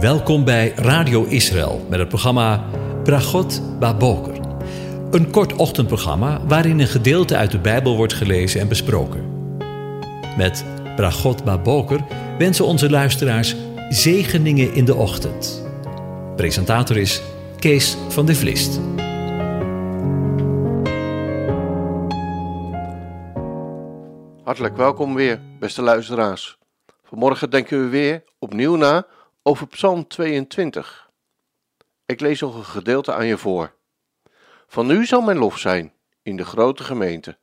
Welkom bij Radio Israël met het programma Bragot Baboker. Een kort ochtendprogramma waarin een gedeelte uit de Bijbel wordt gelezen en besproken. Met Bragot Baboker wensen onze luisteraars zegeningen in de ochtend. Presentator is Kees van de Vlist. Hartelijk welkom weer, beste luisteraars. Vanmorgen denken we weer opnieuw na over Psalm 22. Ik lees nog een gedeelte aan je voor. Van nu zal mijn lof zijn in de grote gemeente.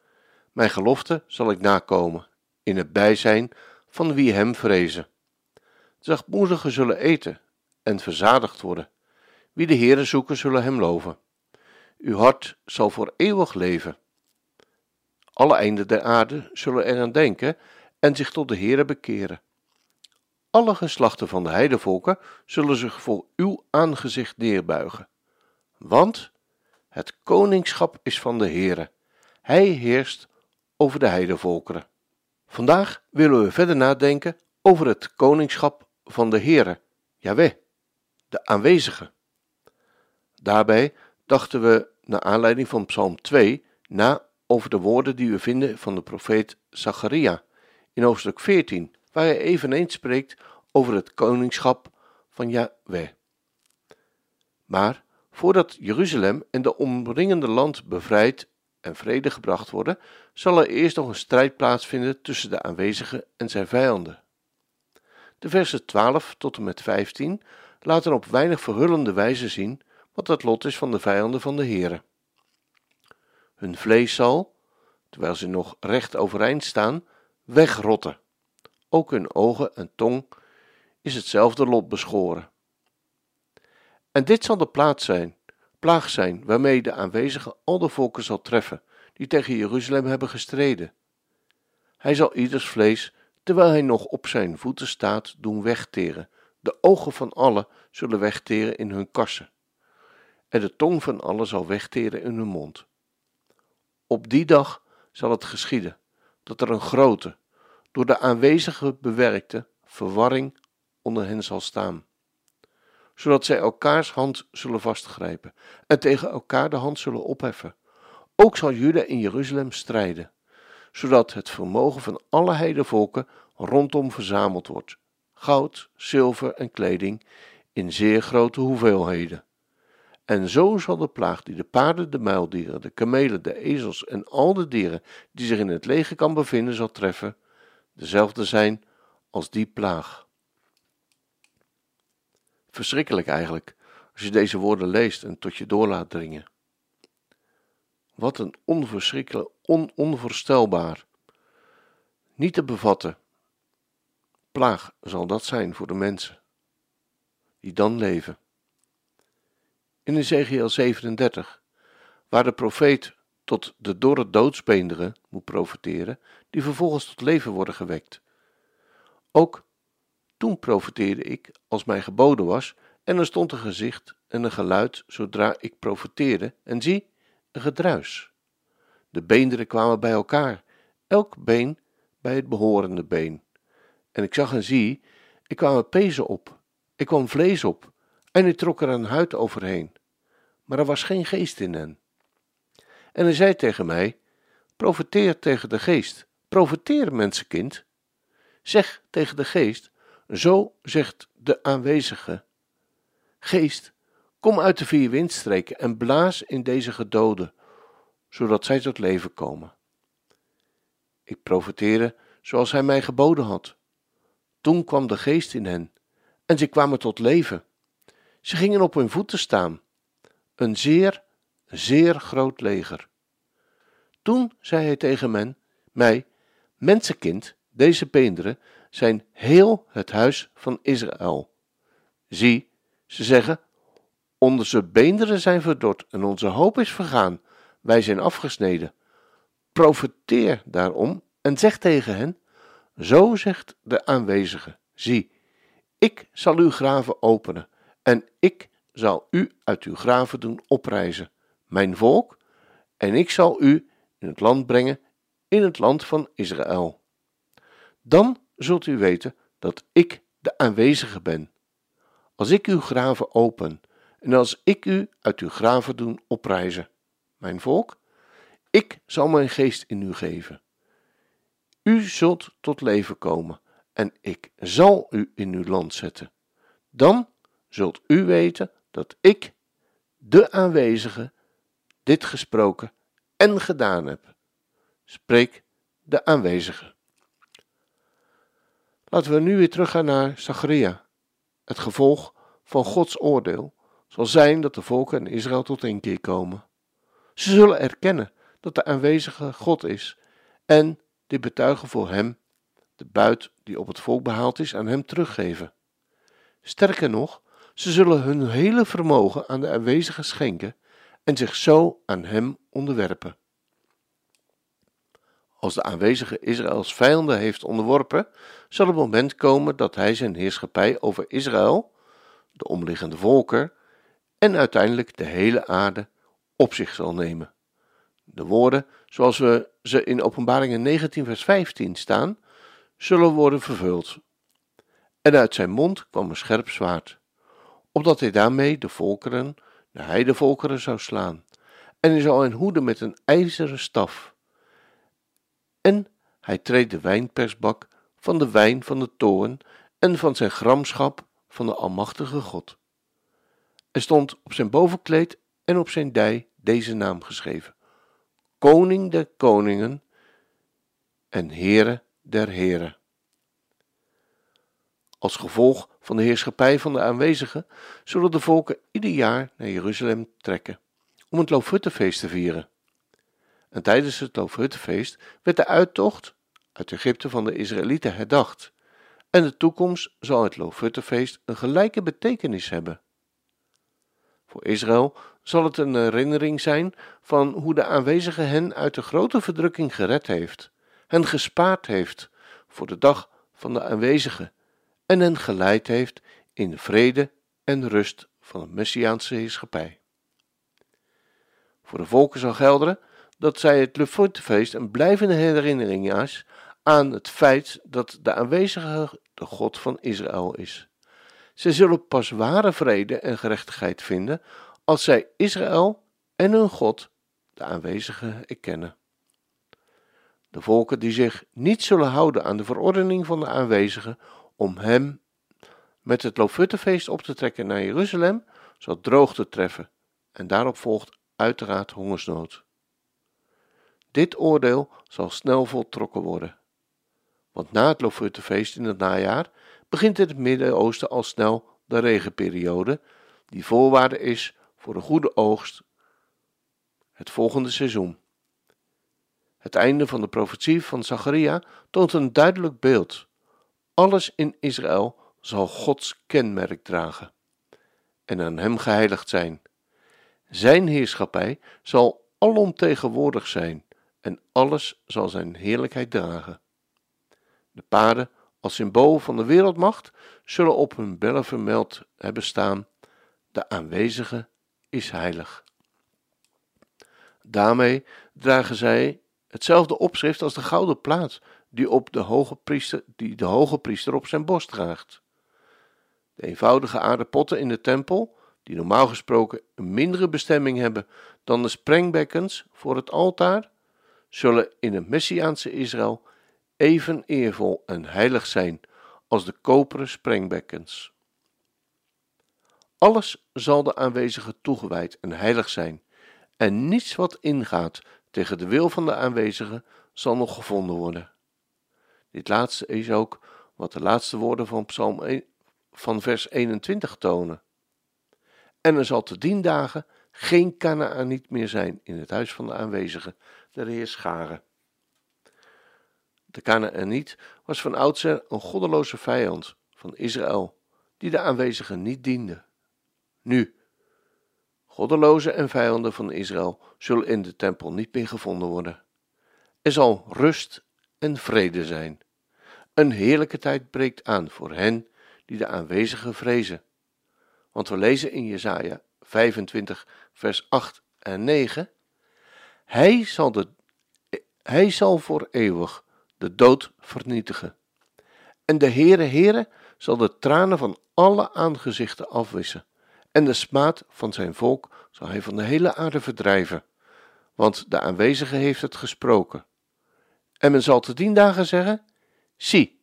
Mijn gelofte zal ik nakomen in het bijzijn van wie hem vrezen. Zachtmoedigen zullen eten en verzadigd worden. Wie de Heere zoeken, zullen hem loven. Uw hart zal voor eeuwig leven. Alle einden der aarde zullen eraan denken en zich tot de Heere bekeren. Alle geslachten van de heidevolken zullen zich voor uw aangezicht neerbuigen. Want het koningschap is van de Heere. Hij heerst over de heidevolkeren. Vandaag willen we verder nadenken over het koningschap van de Heere, Yahweh, de aanwezige. Daarbij dachten we, naar aanleiding van Psalm 2, na over de woorden die we vinden van de profeet Zacharia in hoofdstuk 14, waar hij eveneens spreekt over het koningschap van Yahweh. Maar voordat Jeruzalem en de omringende land bevrijd en vrede gebracht worden, zal er eerst nog een strijd plaatsvinden tussen de aanwezige en zijn vijanden. De versen 12 tot en met 15 laten op weinig verhullende wijze zien wat het lot is van de vijanden van de Here. Hun vlees zal, terwijl ze nog recht overeind staan, wegrotten. Ook hun ogen en tong is hetzelfde lot beschoren. En dit zal de plaats zijn, plaag zijn, waarmee de aanwezige al de volken zal treffen, die tegen Jeruzalem hebben gestreden. Hij zal ieders vlees, terwijl hij nog op zijn voeten staat, doen wegteren. De ogen van allen zullen wegteren in hun kassen. En de tong van allen zal wegteren in hun mond. Op die dag zal het geschieden dat er een grote, door de aanwezigen bewerkte, verwarring onder hen zal staan, zodat zij elkaars hand zullen vastgrijpen en tegen elkaar de hand zullen opheffen. Ook zal Juda in Jeruzalem strijden, zodat het vermogen van alle heidevolken rondom verzameld wordt, goud, zilver en kleding in zeer grote hoeveelheden. En zo zal de plaag die de paarden, de muildieren, de kamelen, de ezels en al de dieren die zich in het leger kan bevinden zal treffen, dezelfde zijn als die plaag. Verschrikkelijk eigenlijk, als je deze woorden leest en tot je door laat dringen. Wat een onverschrikkelijk, on onvoorstelbaar, niet te bevatten. Plaag zal dat zijn voor de mensen die dan leven. In Ezekiel 37, waar de profeet tot de dorre doodsbeenderen moet profeteren, die vervolgens tot leven worden gewekt. Ook toen profeteerde ik als mij geboden was, en er stond een gezicht en een geluid zodra ik profeteerde, en zie, een gedruis. De beenderen kwamen bij elkaar, elk been bij het behorende been. En ik zag en zie, ik kwam pezen op, ik kwam vlees op, en ik trok er een huid overheen. Maar er was geen geest in hen. En hij zei tegen mij: Profeteer tegen de geest, profeteer, mensenkind. Zeg tegen de geest: zo zegt de aanwezige: Geest, kom uit de vier windstreken en blaas in deze gedoden, zodat zij tot leven komen. Ik profeteerde zoals hij mij geboden had. Toen kwam de geest in hen, en ze kwamen tot leven. Ze gingen op hun voeten staan, een zeer, zeer groot leger. Toen zei hij tegen men, mij, mensenkind, deze beenderen zijn heel het huis van Israël. Zie, ze zeggen, onze beenderen zijn verdord en onze hoop is vergaan, wij zijn afgesneden. Profeteer daarom en zeg tegen hen, zo zegt de aanwezige, zie, ik zal uw graven openen en ik zal u uit uw graven doen oprijzen, mijn volk, en ik zal u in het land brengen, in het land van Israël. Dan zult u weten dat ik de aanwezige ben. als ik uw graven open en als ik u uit uw graven doen oprijzen, mijn volk, ik zal mijn geest in u geven. U zult tot leven komen en ik zal u in uw land zetten. Dan zult u weten dat ik, de aanwezige, dit gesproken en gedaan heb. Spreek de aanwezige. Laten we nu weer teruggaan naar Zacharia. Het gevolg van Gods oordeel zal zijn dat de volken in Israël tot inkeer komen. Ze zullen erkennen dat de aanwezige God is en dit betuigen voor hem, de buit die op het volk behaald is, aan hem teruggeven. Sterker nog, ze zullen hun hele vermogen aan de aanwezige schenken en zich zo aan hem onderwerpen. Als de aanwezige Israëls vijanden heeft onderworpen, zal het moment komen dat hij zijn heerschappij over Israël, de omliggende volken en uiteindelijk de hele aarde op zich zal nemen. De woorden, zoals we ze in Openbaringen 19, vers 15 staan, zullen worden vervuld. En uit zijn mond kwam een scherp zwaard, opdat hij daarmee de volkeren, de heidevolkeren zou slaan. En hij zou hen hoeden met een ijzeren staf. En hij treedt de wijnpersbak van de wijn van de toorn en van zijn gramschap van de Almachtige God. Er stond op zijn bovenkleed en op zijn dij deze naam geschreven: Koning der Koningen en Heere der Heren. Als gevolg van de heerschappij van de aanwezigen zullen de volken ieder jaar naar Jeruzalem trekken om het Loofhuttenfeest te vieren. En tijdens het Loofhuttenfeest werd de uittocht uit Egypte van de Israëlieten herdacht. En de toekomst zal het Loofhuttenfeest een gelijke betekenis hebben. Voor Israël zal het een herinnering zijn van hoe de aanwezige hen uit de grote verdrukking gered heeft, hen gespaard heeft voor de dag van de aanwezige en hen geleid heeft in de vrede en rust van de Messiaanse heerschappij. Voor de volken zal gelden dat zij het Lefotefeest een blijvende herinnering is aan het feit dat de aanwezige de God van Israël is. Zij zullen pas ware vrede en gerechtigheid vinden als zij Israël en hun God, de aanwezige, erkennen. De volken die zich niet zullen houden aan de verordening van de aanwezige om hem met het Loofhuttenfeest op te trekken naar Jeruzalem, zal droogte treffen en daarop volgt uiteraard hongersnood. Dit oordeel zal snel voltrokken worden. Want na het Loofhuttenfeest in het najaar begint in het Midden-Oosten al snel de regenperiode, die voorwaarde is voor een goede oogst het volgende seizoen. Het einde van de profetie van Zacharia toont een duidelijk beeld. Alles in Israël zal Gods kenmerk dragen en aan hem geheiligd zijn. Zijn heerschappij zal alomtegenwoordig zijn en alles zal zijn heerlijkheid dragen. De paarden, als symbool van de wereldmacht, zullen op hun bellen vermeld hebben staan: de aanwezige is heilig. Daarmee dragen zij hetzelfde opschrift als de gouden plaat die, op de, hoge priester, die de hoge priester op zijn borst draagt. De eenvoudige aarden potten in de tempel, die normaal gesproken een mindere bestemming hebben dan de sprengbekkens voor het altaar, zullen in het Messiaanse Israël even eervol en heilig zijn als de koperen sprengbekkens. Alles zal de aanwezige toegewijd en heilig zijn, en niets wat ingaat tegen de wil van de aanwezige zal nog gevonden worden. Dit laatste is ook wat de laatste woorden van Psalm 1, van vers 21 tonen. En er zal te dien dagen geen Kanaaniet meer zijn in het huis van de aanwezige, de Heer Scharen. De Kanaaniet was van oudsher een goddeloze vijand van Israël, die de aanwezigen niet diende. Nu, goddelozen en vijanden van Israël zullen in de tempel niet meer gevonden worden. Er zal rust en vrede zijn. Een heerlijke tijd breekt aan voor hen die de aanwezigen vrezen. Want we lezen in Jesaja 25 vers 8 en 9 Hij zal, de, hij zal voor eeuwig de dood vernietigen. En de Heere Heere zal de tranen van alle aangezichten afwissen, en de smaad van zijn volk zal hij van de hele aarde verdrijven, want de aanwezige heeft het gesproken. En men zal te dien dagen zeggen: Zie,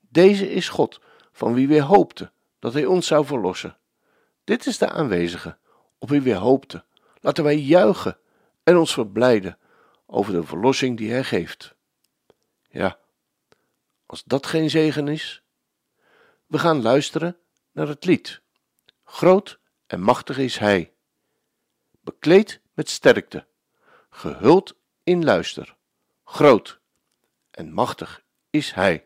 deze is God, van wie wij hoopten dat hij ons zou verlossen. Dit is de aanwezige, op wie wij hoopten. Laten wij juichen en ons verblijden over de verlossing die hij geeft. Ja, als dat geen zegen is. We gaan luisteren naar het lied. Groot en machtig is hij, bekleed met sterkte, gehuld in luister. Groot en machtig is hij.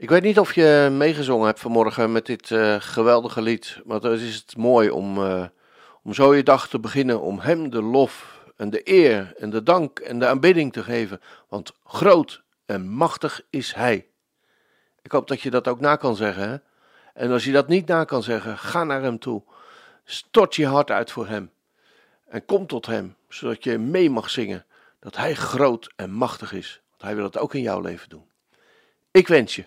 ik weet niet of je meegezongen hebt vanmorgen met dit uh, geweldige lied. Maar het is het mooi om, uh, om zo je dag te beginnen, om Hem de lof en de eer en de dank en de aanbidding te geven. Want groot en machtig is Hij. Ik hoop dat je dat ook na kan zeggen. En als je dat niet na kan zeggen, ga naar Hem toe. Stort je hart uit voor Hem. En kom tot Hem, zodat je mee mag zingen dat Hij groot en machtig is. Want Hij wil het ook in jouw leven doen. Ik wens je